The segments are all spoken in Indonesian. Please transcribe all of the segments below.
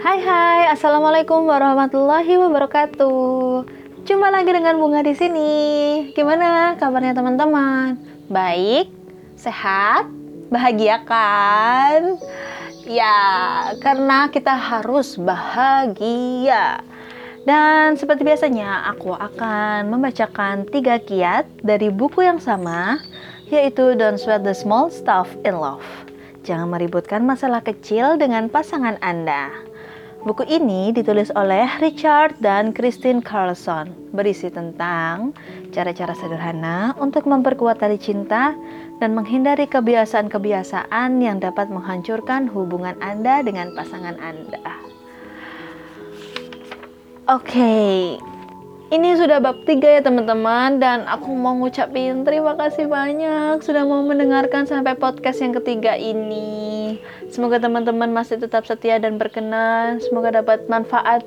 Hai hai, assalamualaikum warahmatullahi wabarakatuh. Jumpa lagi dengan Bunga di sini. Gimana kabarnya teman-teman? Baik, sehat, bahagia kan? Ya, karena kita harus bahagia. Dan seperti biasanya, aku akan membacakan tiga kiat dari buku yang sama, yaitu Don't Sweat the Small Stuff in Love. Jangan meributkan masalah kecil dengan pasangan Anda. Buku ini ditulis oleh Richard dan Christine Carlson, berisi tentang cara-cara sederhana untuk memperkuat tali cinta dan menghindari kebiasaan-kebiasaan yang dapat menghancurkan hubungan Anda dengan pasangan Anda. Oke, okay. Ini sudah bab 3 ya teman-teman dan aku mau ngucapin terima kasih banyak sudah mau mendengarkan sampai podcast yang ketiga ini. Semoga teman-teman masih tetap setia dan berkenan. Semoga dapat manfaat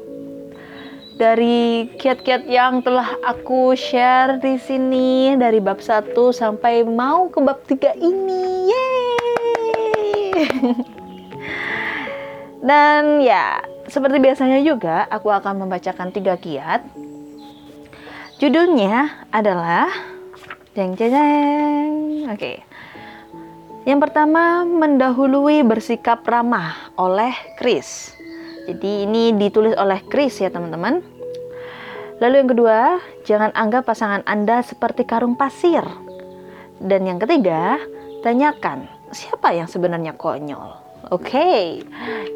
dari kiat-kiat yang telah aku share di sini dari bab 1 sampai mau ke bab 3 ini. Yeay! dan ya, seperti biasanya juga aku akan membacakan tiga kiat Judulnya adalah jeng jeng jeng. Oke. Yang pertama mendahului bersikap ramah oleh Chris. Jadi ini ditulis oleh Chris ya teman-teman. Lalu yang kedua, jangan anggap pasangan Anda seperti karung pasir. Dan yang ketiga, tanyakan siapa yang sebenarnya konyol. Oke, okay.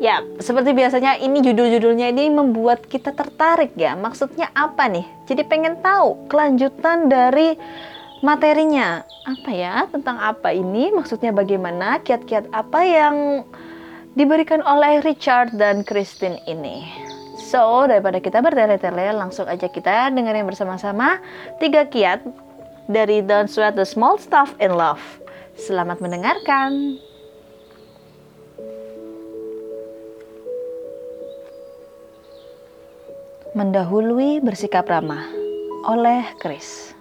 ya seperti biasanya ini judul-judulnya ini membuat kita tertarik ya. Maksudnya apa nih? Jadi pengen tahu kelanjutan dari materinya apa ya tentang apa ini? Maksudnya bagaimana? Kiat-kiat apa yang diberikan oleh Richard dan Christine ini? So daripada kita bertele-tele, langsung aja kita dengerin bersama-sama tiga kiat dari Don't Sweat the Small Stuff in Love. Selamat mendengarkan. Mendahului bersikap ramah oleh Chris.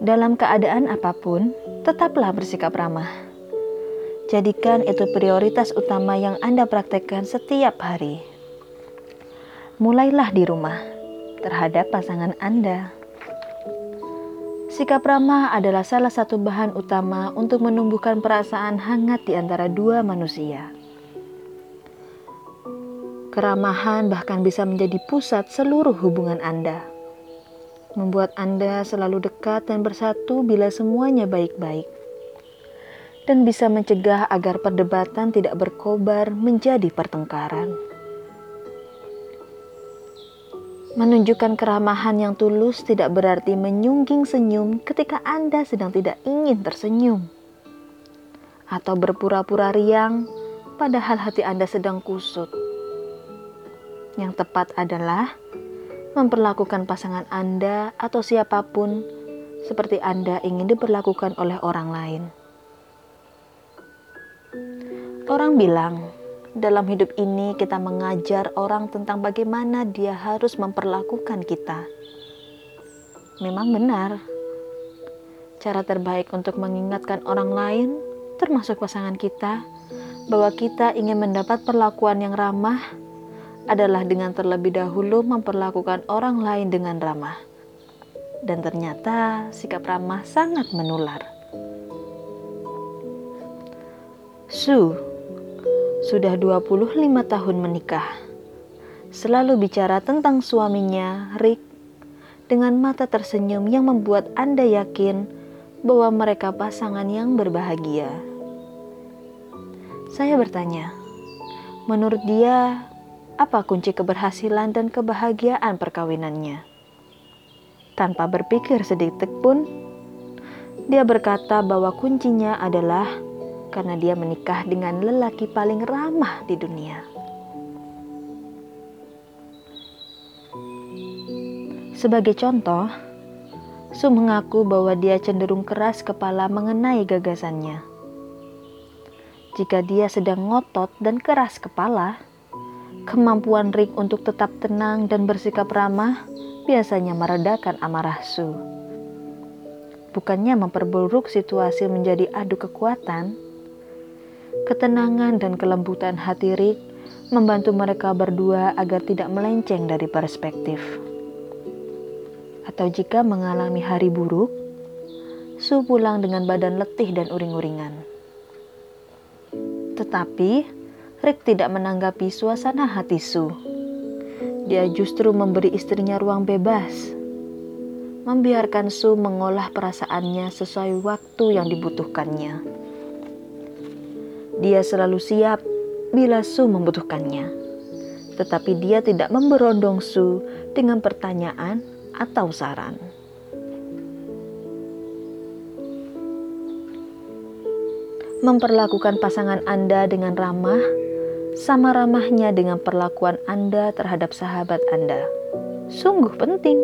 Dalam keadaan apa pun, tetaplah bersikap ramah. Jadikan itu prioritas utama yang Anda praktekkan setiap hari. Mulailah di rumah terhadap pasangan Anda. Sikap ramah adalah salah satu bahan utama untuk menumbuhkan perasaan hangat di antara dua manusia. Keramahan bahkan bisa menjadi pusat seluruh hubungan Anda. Membuat Anda selalu dekat dan bersatu bila semuanya baik-baik. Dan bisa mencegah agar perdebatan tidak berkobar menjadi pertengkaran. Menunjukkan keramahan yang tulus tidak berarti menyungging senyum ketika Anda sedang tidak ingin tersenyum. Atau berpura-pura riang padahal hati Anda sedang kusut yang tepat adalah memperlakukan pasangan Anda atau siapa pun seperti Anda ingin diperlakukan oleh orang lain. Orang bilang, dalam hidup ini kita mengajar orang tentang bagaimana dia harus memperlakukan kita. Memang benar, cara terbaik untuk mengingatkan orang lain, termasuk pasangan kita, bahwa kita ingin mendapat perlakuan yang ramah adalah dengan terlebih dahulu memperlakukan orang lain dengan ramah. Dan ternyata sikap ramah sangat menular. Su sudah 25 tahun menikah. Selalu bicara tentang suaminya, Rick, dengan mata tersenyum yang membuat Anda yakin bahwa mereka pasangan yang berbahagia. Saya bertanya, menurut dia, apa kunci keberhasilan dan kebahagiaan perkawinannya. Tanpa berpikir sedikit pun, dia berkata bahwa kuncinya adalah karena dia menikah dengan lelaki paling ramah di dunia. Sebagai contoh, Su mengaku bahwa dia cenderung keras kepala mengenai gagasannya. Jika dia sedang ngotot dan keras kepala, Kemampuan Rick untuk tetap tenang dan bersikap ramah biasanya meredakan amarah Su. Bukannya memperburuk situasi menjadi adu kekuatan, ketenangan dan kelembutan hati Rick membantu mereka berdua agar tidak melenceng dari perspektif. Atau jika mengalami hari buruk, Su pulang dengan badan letih dan uring-uringan. Tetapi Rick tidak menanggapi suasana hati Su. Dia justru memberi istrinya ruang bebas, membiarkan Su mengolah perasaannya sesuai waktu yang dibutuhkannya. Dia selalu siap bila Su membutuhkannya. Tetapi dia tidak memberondong Su dengan pertanyaan atau saran. Memperlakukan pasangan Anda dengan ramah sama ramahnya dengan perlakuan Anda terhadap sahabat Anda. Sungguh penting.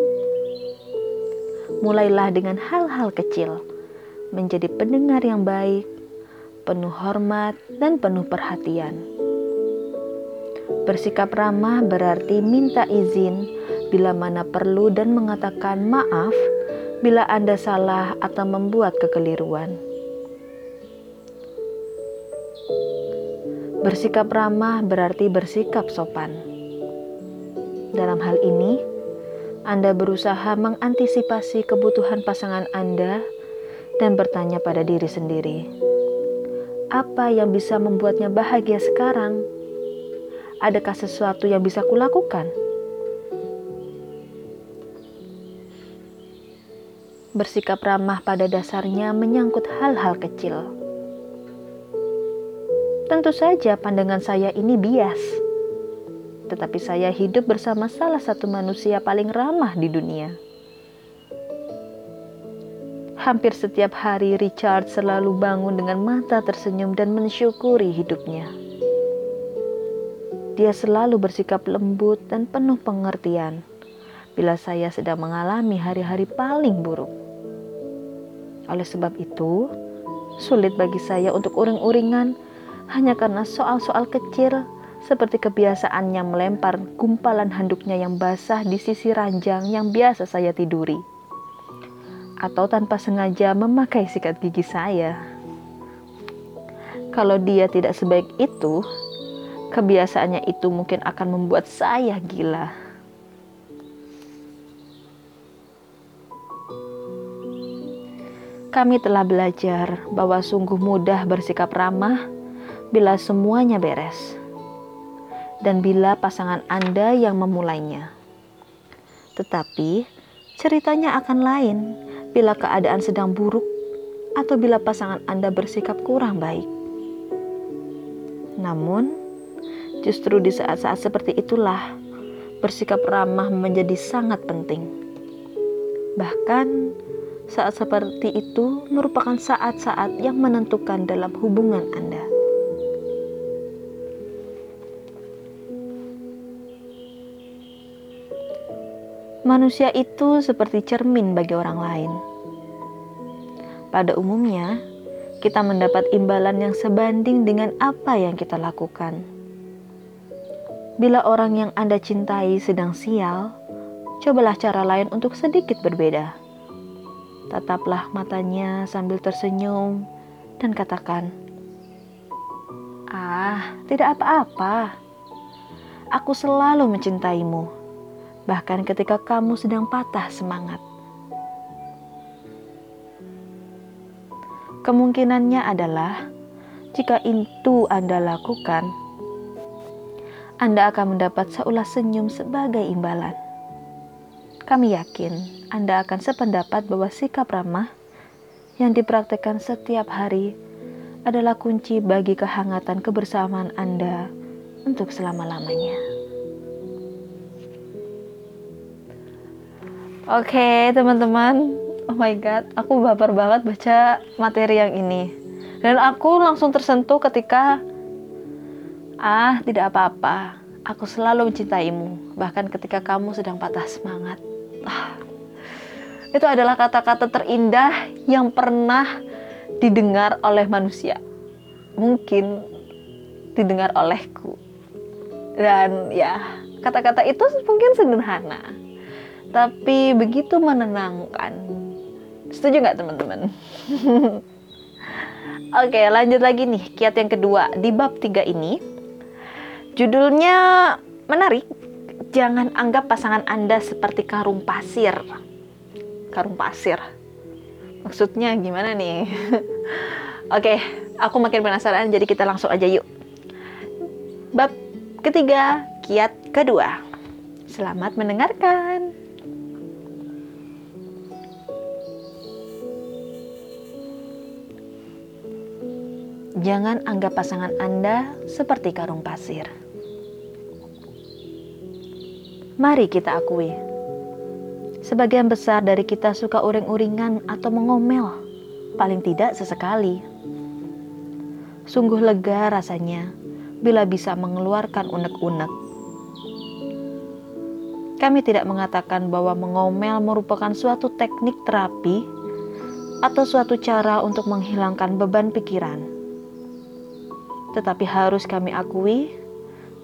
Mulailah dengan hal-hal kecil, menjadi pendengar yang baik, penuh hormat, dan penuh perhatian. Bersikap ramah berarti minta izin bila mana perlu dan mengatakan maaf bila Anda salah atau membuat kekeliruan. Bersikap ramah berarti bersikap sopan. Dalam hal ini, Anda berusaha mengantisipasi kebutuhan pasangan Anda dan bertanya pada diri sendiri, apa yang bisa membuatnya bahagia sekarang? Adakah sesuatu yang bisa kulakukan? Bersikap ramah pada dasarnya menyangkut hal-hal kecil. Tentu saja pandangan saya ini bias. Tetapi saya hidup bersama salah satu manusia paling ramah di dunia. Hampir setiap hari Richard selalu bangun dengan mata tersenyum dan mensyukuri hidupnya. Dia selalu bersikap lembut dan penuh pengertian bila saya sedang mengalami hari-hari paling buruk. Oleh sebab itu, sulit bagi saya untuk uring-uringan hanya karena soal-soal kecil seperti kebiasaannya melempar gumpalan handuknya yang basah di sisi ranjang yang biasa saya tiduri atau tanpa sengaja memakai sikat gigi saya. Kalau dia tidak sebaik itu, kebiasaannya itu mungkin akan membuat saya gila. Kami telah belajar bahwa sungguh mudah bersikap ramah bila semuanya beres, dan bila pasangan Anda yang memulainya. Tetapi ceritanya akan lain bila keadaan sedang buruk atau bila pasangan Anda bersikap kurang baik. Namun, justru di saat-saat seperti itulah bersikap ramah menjadi sangat penting. Bahkan, saat seperti itu merupakan saat-saat yang menentukan dalam hubungan Anda. Manusia itu seperti cermin bagi orang lain. Pada umumnya, kita mendapat imbalan yang sebanding dengan apa yang kita lakukan. Bila orang yang Anda cintai sedang sial, cobalah cara lain untuk sedikit berbeda. Tataplah matanya sambil tersenyum dan katakan, "Ah, tidak apa-apa. Aku selalu mencintaimu." Bahkan ketika kamu sedang patah semangat. Kemungkinannya adalah jika itu Anda lakukan, Anda akan mendapat seulas senyum sebagai imbalan. Kami yakin Anda akan sependapat bahwa sikap ramah yang dipraktekkan setiap hari adalah kunci bagi kehangatan kebersamaan Anda untuk selama-lamanya. Oke, okay, teman-teman. Oh my god, aku baper banget baca materi yang ini. Dan aku langsung tersentuh ketika ah, tidak apa-apa. Aku selalu mencintaimu, bahkan ketika kamu sedang patah semangat. Ah, itu adalah kata-kata terindah yang pernah didengar oleh manusia. Mungkin didengar olehku. Dan ya, kata-kata itu mungkin sederhana tapi begitu menenangkan. Setuju nggak teman-teman? Oke, lanjut lagi nih. Kiat yang kedua di bab 3 ini. Judulnya menarik. Jangan anggap pasangan Anda seperti karung pasir. Karung pasir. Maksudnya gimana nih? Oke, aku makin penasaran jadi kita langsung aja yuk. Bab ketiga, kiat kedua. Selamat mendengarkan. Jangan anggap pasangan Anda seperti karung pasir. Mari kita akui, sebagian besar dari kita suka uring-uringan atau mengomel, paling tidak sesekali. Sungguh lega rasanya bila bisa mengeluarkan unek-unek. Kami tidak mengatakan bahwa mengomel merupakan suatu teknik terapi atau suatu cara untuk menghilangkan beban pikiran tetapi harus kami akui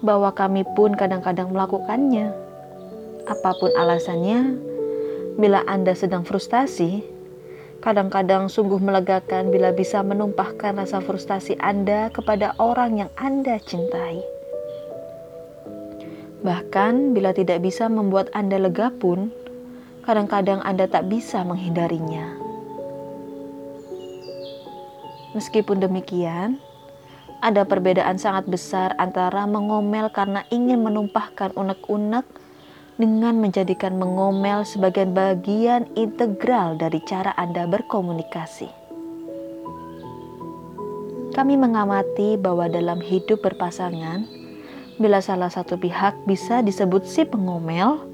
bahwa kami pun kadang-kadang melakukannya. Apa pun alasannya, bila Anda sedang frustasi, kadang-kadang sungguh melegakan bila bisa menumpahkan rasa frustasi Anda kepada orang yang Anda cintai. Bahkan bila tidak bisa membuat Anda lega pun, kadang-kadang Anda tak bisa menghindarinya. Meskipun demikian, ada perbedaan sangat besar antara mengomel karena ingin menumpahkan unek-unek dengan menjadikan mengomel sebagai bagian integral dari cara Anda berkomunikasi. Kami mengamati bahwa dalam hidup berpasangan, bila salah satu pihak bisa disebut si pengomel,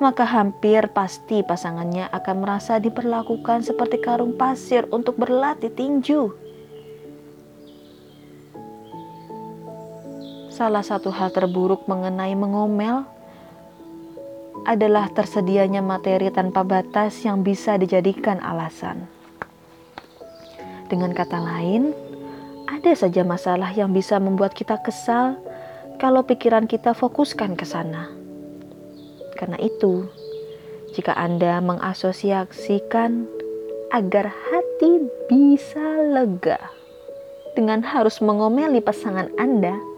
maka hampir pasti pasangannya akan merasa diperlakukan seperti karung pasir untuk berlatih tinju Salah satu hal terburuk mengenai mengomel adalah tersedianya materi tanpa batas yang bisa dijadikan alasan. Dengan kata lain, ada saja masalah yang bisa membuat kita kesal kalau pikiran kita fokuskan ke sana. Karena itu, jika Anda mengasosiasikan agar hati bisa lega dengan harus mengomeli pasangan Anda,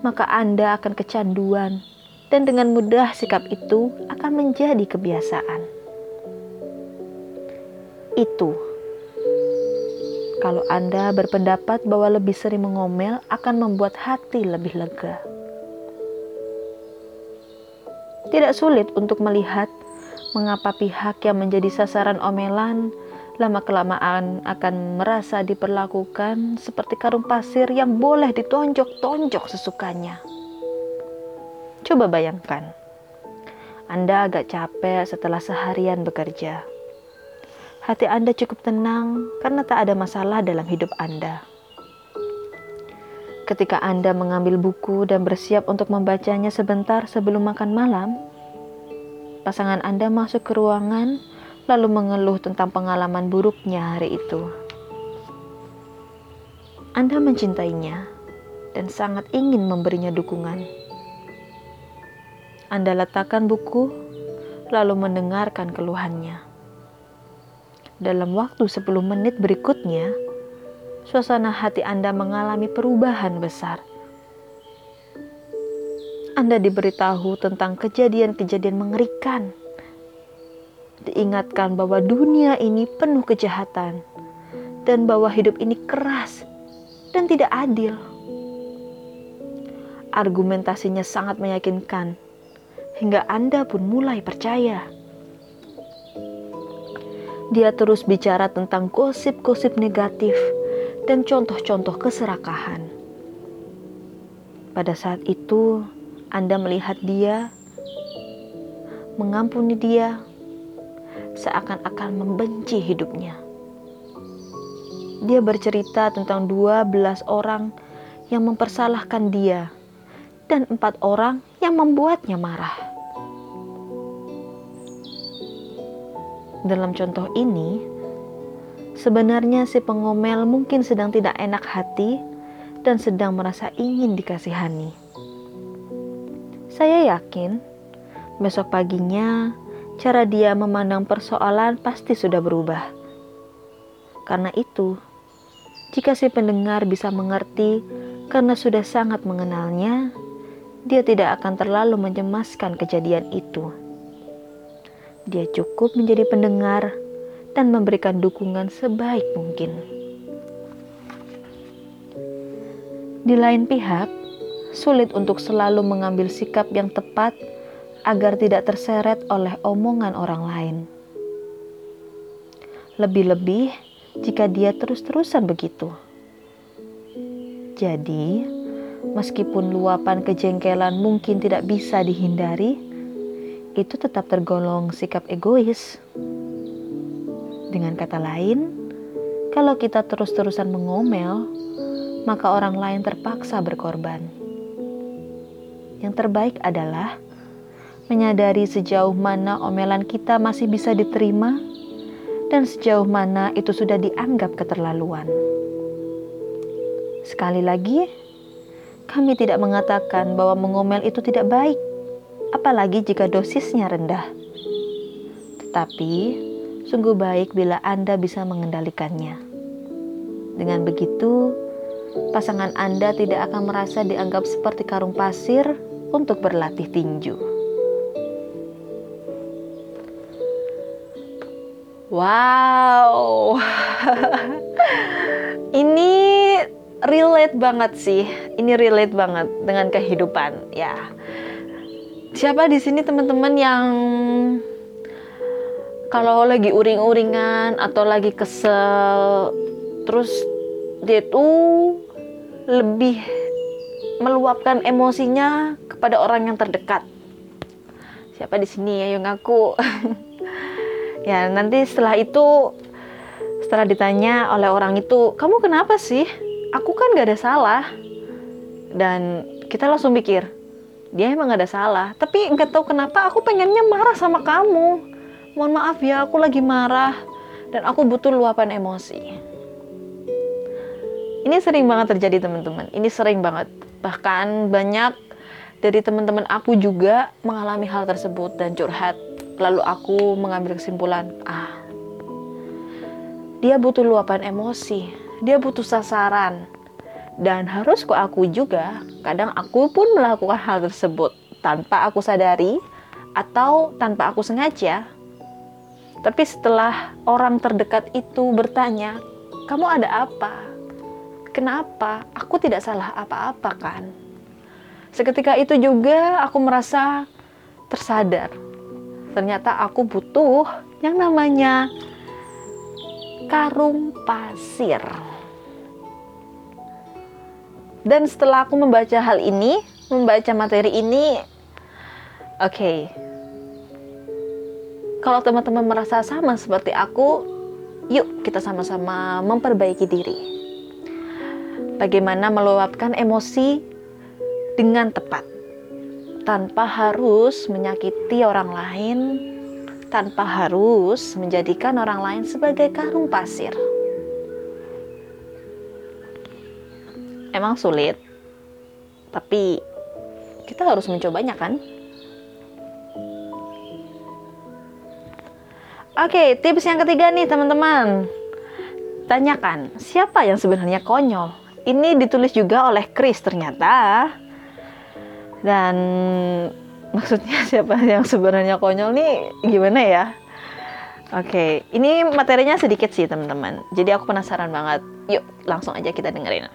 maka Anda akan kecanduan, dan dengan mudah sikap itu akan menjadi kebiasaan. Itu kalau Anda berpendapat bahwa lebih sering mengomel akan membuat hati lebih lega. Tidak sulit untuk melihat mengapa pihak yang menjadi sasaran omelan lama-kelamaan akan merasa diperlakukan seperti karung pasir yang boleh ditonjok-tonjok sesukanya. Coba bayangkan, Anda agak capek setelah seharian bekerja. Hati Anda cukup tenang karena tak ada masalah dalam hidup Anda. Ketika Anda mengambil buku dan bersiap untuk membacanya sebentar sebelum makan malam, pasangan Anda masuk ke ruangan lalu mengeluh tentang pengalaman buruknya hari itu. Anda mencintainya dan sangat ingin memberinya dukungan. Anda letakkan buku, lalu mendengarkan keluhannya. Dalam waktu 10 menit berikutnya, suasana hati Anda mengalami perubahan besar. Anda diberitahu tentang kejadian-kejadian mengerikan diingatkan bahwa dunia ini penuh kejahatan dan bahwa hidup ini keras dan tidak adil. Argumentasinya sangat meyakinkan hingga Anda pun mulai percaya. Dia terus bicara tentang gosip-gosip negatif dan contoh-contoh keserakahan. Pada saat itu, Anda melihat dia, mengampuni dia, seakan-akan membenci hidupnya. Dia bercerita tentang 12 orang yang mempersalahkan dia dan empat orang yang membuatnya marah. Dalam contoh ini, sebenarnya si pengomel mungkin sedang tidak enak hati dan sedang merasa ingin dikasihani. Saya yakin besok paginya cara dia memandang persoalan pasti sudah berubah. Karena itu, jika si pendengar bisa mengerti karena sudah sangat mengenalnya, dia tidak akan terlalu mencemaskan kejadian itu. Dia cukup menjadi pendengar dan memberikan dukungan sebaik mungkin. Di lain pihak, sulit untuk selalu mengambil sikap yang tepat agar tidak terseret oleh omongan orang lain. Lebih-lebih jika dia terus-terusan begitu. Jadi, meskipun luapan kejengkelan mungkin tidak bisa dihindari, itu tetap tergolong sikap egois. Dengan kata lain, kalau kita terus-terusan mengomel, maka orang lain terpaksa berkorban. Yang terbaik adalah menyadari sejauh mana omelan kita masih bisa diterima dan sejauh mana itu sudah dianggap keterlaluan. Sekali lagi, kami tidak mengatakan bahwa mengomel itu tidak baik, apalagi jika dosisnya rendah. Tetapi, sungguh baik bila Anda bisa mengendalikannya. Dengan begitu, pasangan Anda tidak akan merasa dianggap seperti karung pasir untuk berlatih tinju. Wow, ini relate banget sih. Ini relate banget dengan kehidupan, ya. Siapa di sini teman-teman yang kalau lagi uring-uringan atau lagi kesel, terus dia tuh lebih meluapkan emosinya kepada orang yang terdekat. Siapa di sini ya yang ngaku? ya nanti setelah itu setelah ditanya oleh orang itu kamu kenapa sih? Aku kan gak ada salah. Dan kita langsung mikir dia emang gak ada salah. Tapi nggak tahu kenapa aku pengennya marah sama kamu. Mohon maaf ya aku lagi marah dan aku butuh luapan emosi. Ini sering banget terjadi teman-teman. Ini sering banget. Bahkan banyak dari teman-teman aku juga mengalami hal tersebut dan curhat Lalu aku mengambil kesimpulan, ah, dia butuh luapan emosi, dia butuh sasaran. Dan harus ku aku juga, kadang aku pun melakukan hal tersebut tanpa aku sadari atau tanpa aku sengaja. Tapi setelah orang terdekat itu bertanya, "Kamu ada apa? Kenapa? Aku tidak salah apa-apa kan?" Seketika itu juga aku merasa tersadar ternyata aku butuh yang namanya karung pasir. Dan setelah aku membaca hal ini, membaca materi ini, oke. Okay, kalau teman-teman merasa sama seperti aku, yuk kita sama-sama memperbaiki diri. Bagaimana meluapkan emosi dengan tepat tanpa harus menyakiti orang lain, tanpa harus menjadikan orang lain sebagai karung pasir. Emang sulit, tapi kita harus mencobanya, kan? Oke, tips yang ketiga nih, teman-teman. Tanyakan, siapa yang sebenarnya konyol? Ini ditulis juga oleh Chris ternyata dan maksudnya siapa yang sebenarnya konyol nih gimana ya Oke, ini materinya sedikit sih teman-teman. Jadi aku penasaran banget. Yuk, langsung aja kita dengerin.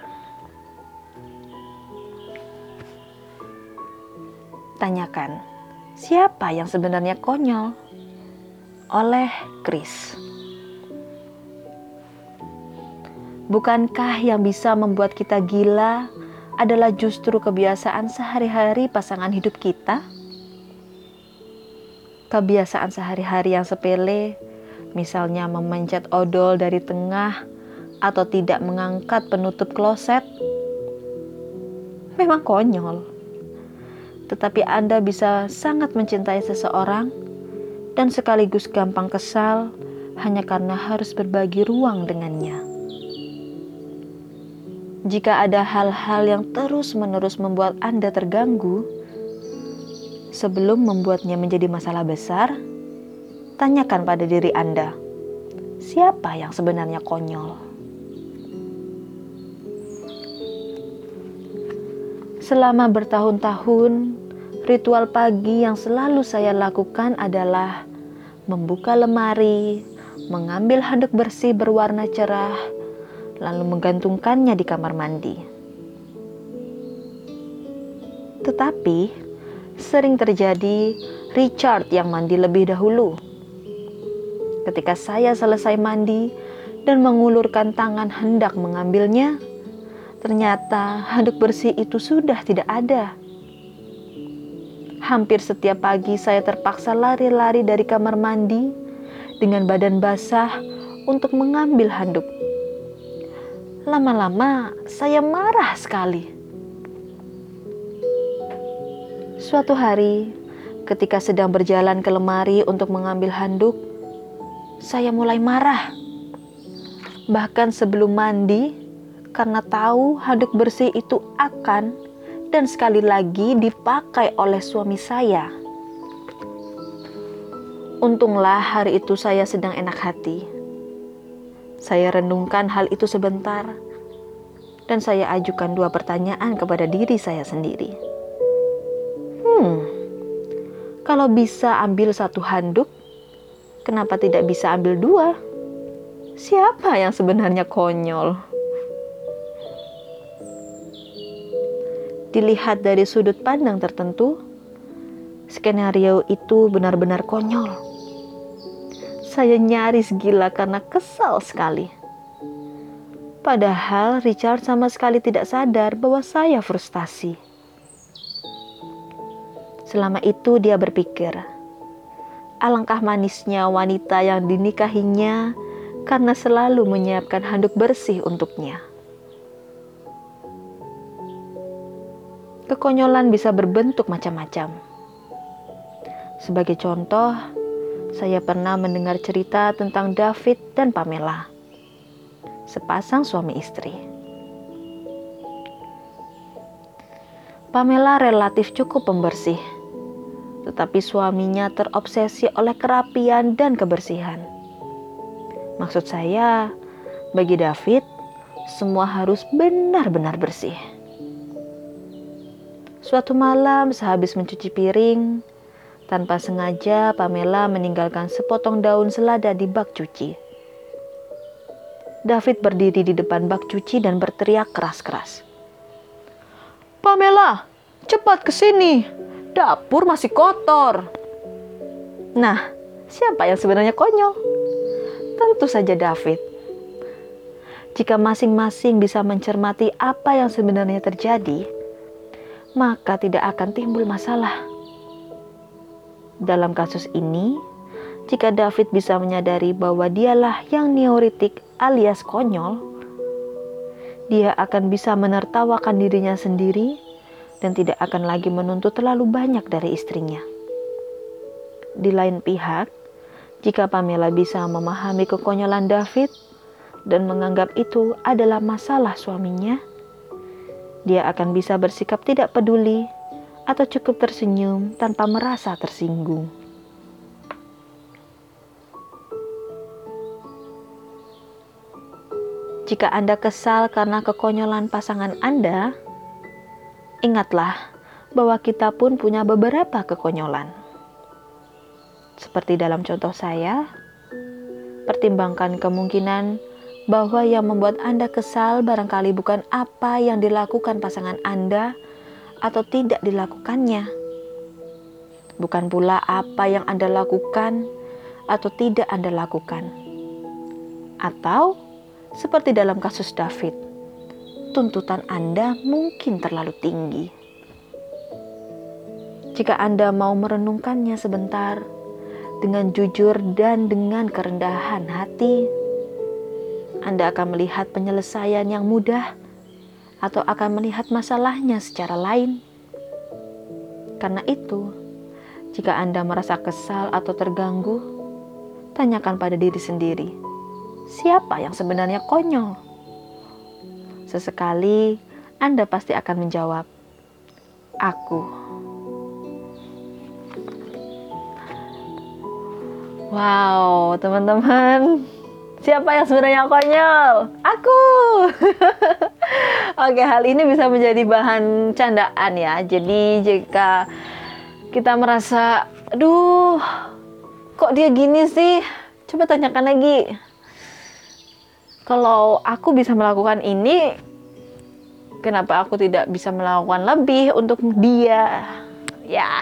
Tanyakan, siapa yang sebenarnya konyol? Oleh Chris. Bukankah yang bisa membuat kita gila adalah justru kebiasaan sehari-hari pasangan hidup kita. Kebiasaan sehari-hari yang sepele, misalnya memencet odol dari tengah atau tidak mengangkat penutup kloset, memang konyol. Tetapi Anda bisa sangat mencintai seseorang dan sekaligus gampang kesal hanya karena harus berbagi ruang dengannya jika ada hal-hal yang terus-menerus membuat Anda terganggu, sebelum membuatnya menjadi masalah besar, tanyakan pada diri Anda, siapa yang sebenarnya konyol? Selama bertahun-tahun, ritual pagi yang selalu saya lakukan adalah membuka lemari, mengambil handuk bersih berwarna cerah, lalu menggantungkannya di kamar mandi. Tetapi sering terjadi Richard yang mandi lebih dahulu. Ketika saya selesai mandi dan mengulurkan tangan hendak mengambilnya, ternyata handuk bersih itu sudah tidak ada. Hampir setiap pagi saya terpaksa lari-lari dari kamar mandi dengan badan basah untuk mengambil handuk. Lama-lama saya marah sekali. Suatu hari, ketika sedang berjalan ke lemari untuk mengambil handuk, saya mulai marah. Bahkan sebelum mandi, karena tahu handuk bersih itu akan dan sekali lagi dipakai oleh suami saya. Untunglah hari itu saya sedang enak hati. Saya renungkan hal itu sebentar dan saya ajukan dua pertanyaan kepada diri saya sendiri. Hmm, kalau bisa ambil satu handuk, kenapa tidak bisa ambil dua? Siapa yang sebenarnya konyol? dilihat dari sudut pandang tertentu, skenario itu benar-benar konyol. Saya nyaris gila karena kesal sekali. Padahal Richard sama sekali tidak sadar bahwa saya frustasi. Selama itu dia berpikir, alangkah manisnya wanita yang dinikahinya karena selalu menyiapkan handuk bersih untuknya. kekonyolan bisa berbentuk macam-macam. Sebagai contoh, saya pernah mendengar cerita tentang David dan Pamela, sepasang suami istri. Pamela relatif cukup pembersih, tetapi suaminya terobsesi oleh kerapian dan kebersihan. Maksud saya, bagi David, semua harus benar-benar bersih. Suatu malam sehabis mencuci piring, tanpa sengaja Pamela meninggalkan sepotong daun selada di bak cuci. David berdiri di depan bak cuci dan berteriak keras-keras. Pamela, cepat ke sini. Dapur masih kotor. Nah, siapa yang sebenarnya konyol? Tentu saja David. Jika masing-masing bisa mencermati apa yang sebenarnya terjadi, maka tidak akan timbul masalah. Dalam kasus ini, jika David bisa menyadari bahwa dialah yang neoritik alias konyol, dia akan bisa menertawakan dirinya sendiri dan tidak akan lagi menuntut terlalu banyak dari istrinya. Di lain pihak, jika Pamela bisa memahami kekonyolan David dan menganggap itu adalah masalah suaminya, dia akan bisa bersikap tidak peduli atau cukup tersenyum tanpa merasa tersinggung. Jika Anda kesal karena kekonyolan pasangan Anda, ingatlah bahwa kita pun punya beberapa kekonyolan. Seperti dalam contoh saya, pertimbangkan kemungkinan bahwa yang membuat Anda kesal barangkali bukan apa yang dilakukan pasangan Anda atau tidak dilakukannya. Bukan pula apa yang Anda lakukan atau tidak Anda lakukan. Atau seperti dalam kasus David, tuntutan Anda mungkin terlalu tinggi. Jika Anda mau merenungkannya sebentar dengan jujur dan dengan kerendahan hati, anda akan melihat penyelesaian yang mudah atau akan melihat masalahnya secara lain. Karena itu, jika Anda merasa kesal atau terganggu, tanyakan pada diri sendiri, siapa yang sebenarnya konyol? Sesekali Anda pasti akan menjawab, "Aku." Wow, teman-teman, Siapa yang sebenarnya konyol? Aku. Oke, hal ini bisa menjadi bahan candaan ya. Jadi jika kita merasa, aduh, kok dia gini sih? Coba tanyakan lagi. Kalau aku bisa melakukan ini, kenapa aku tidak bisa melakukan lebih untuk dia? Ya,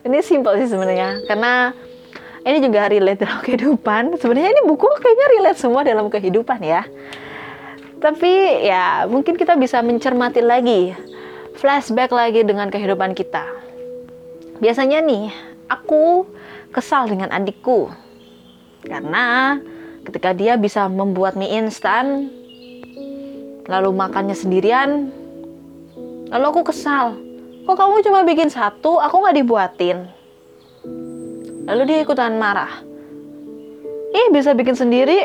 ini simpel sih sebenarnya. Karena ini juga relate dalam kehidupan. Sebenarnya ini buku kayaknya relate semua dalam kehidupan ya. Tapi ya mungkin kita bisa mencermati lagi, flashback lagi dengan kehidupan kita. Biasanya nih, aku kesal dengan adikku karena ketika dia bisa membuat mie instan lalu makannya sendirian, lalu aku kesal. Kok kamu cuma bikin satu, aku nggak dibuatin? Lalu dia ikutan marah. Ih, bisa bikin sendiri.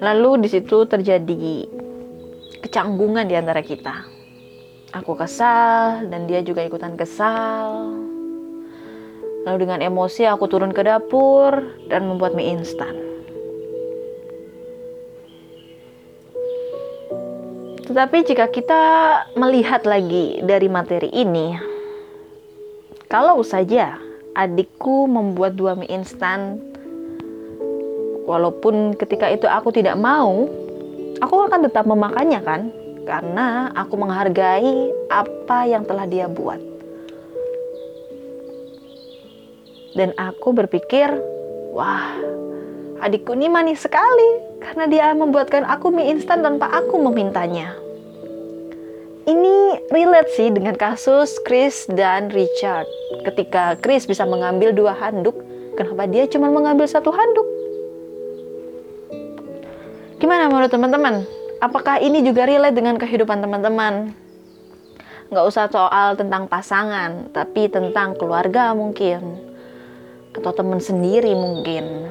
Lalu di situ terjadi kecanggungan di antara kita. Aku kesal dan dia juga ikutan kesal. Lalu dengan emosi aku turun ke dapur dan membuat mie instan. Tetapi jika kita melihat lagi dari materi ini, kalau saja adikku membuat dua mie instan, walaupun ketika itu aku tidak mau, aku akan tetap memakannya kan? Karena aku menghargai apa yang telah dia buat. Dan aku berpikir, wah, adikku ini manis sekali karena dia membuatkan aku mie instan tanpa aku memintanya ini relate sih dengan kasus Chris dan Richard. Ketika Chris bisa mengambil dua handuk, kenapa dia cuma mengambil satu handuk? Gimana menurut teman-teman? Apakah ini juga relate dengan kehidupan teman-teman? Nggak usah soal tentang pasangan, tapi tentang keluarga mungkin. Atau teman sendiri mungkin.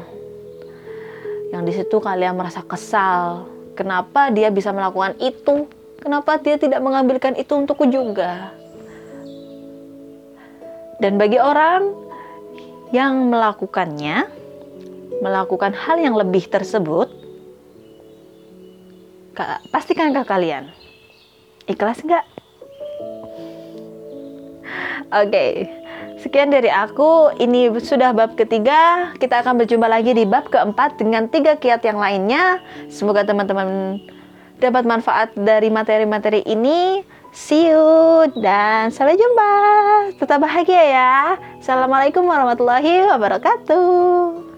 Yang di situ kalian merasa kesal. Kenapa dia bisa melakukan itu? Kenapa dia tidak mengambilkan itu untukku juga? Dan bagi orang yang melakukannya, melakukan hal yang lebih tersebut, pastikan ke kalian ikhlas nggak? Oke, okay. sekian dari aku. Ini sudah bab ketiga. Kita akan berjumpa lagi di bab keempat dengan tiga kiat yang lainnya. Semoga teman-teman dapat manfaat dari materi-materi ini. See you dan sampai jumpa. Tetap bahagia ya. Assalamualaikum warahmatullahi wabarakatuh.